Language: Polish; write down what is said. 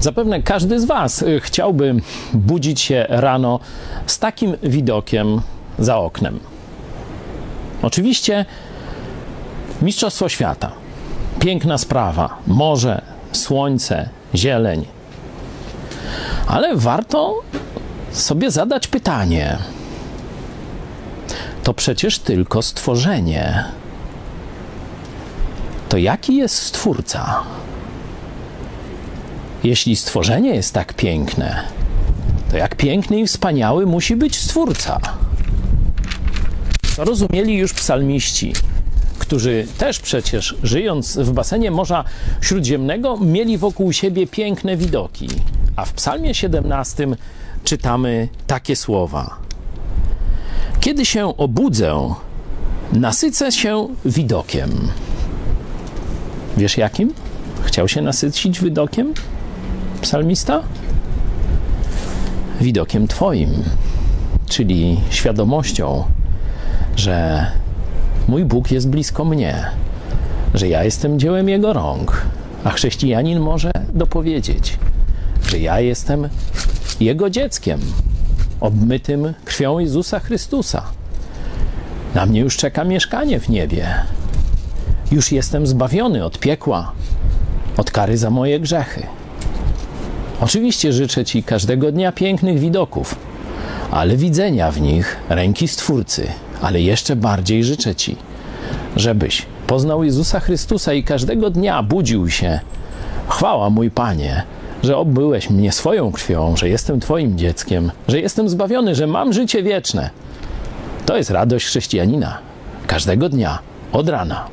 Zapewne każdy z Was y, chciałby budzić się rano z takim widokiem za oknem. Oczywiście Mistrzostwo Świata. Piękna sprawa. Morze, słońce, zieleń. Ale warto sobie zadać pytanie. To przecież tylko stworzenie. To jaki jest stwórca? Jeśli stworzenie jest tak piękne, to jak piękny i wspaniały musi być stwórca. To rozumieli już psalmiści, którzy też przecież żyjąc w basenie Morza Śródziemnego mieli wokół siebie piękne widoki. A w Psalmie 17 czytamy takie słowa: Kiedy się obudzę, nasycę się widokiem. Wiesz jakim? Chciał się nasycić widokiem? Psalmista? Widokiem Twoim, czyli świadomością, że mój Bóg jest blisko mnie, że ja jestem dziełem Jego rąk, a chrześcijanin może dopowiedzieć, że ja jestem Jego dzieckiem, obmytym krwią Jezusa Chrystusa. Na mnie już czeka mieszkanie w niebie. Już jestem zbawiony od piekła, od kary za moje grzechy. Oczywiście życzę Ci każdego dnia pięknych widoków, ale widzenia w nich ręki Stwórcy. Ale jeszcze bardziej życzę Ci, żebyś poznał Jezusa Chrystusa i każdego dnia budził się. Chwała mój Panie, że obbyłeś mnie swoją krwią, że jestem Twoim dzieckiem, że jestem zbawiony, że mam życie wieczne. To jest radość chrześcijanina. Każdego dnia, od rana.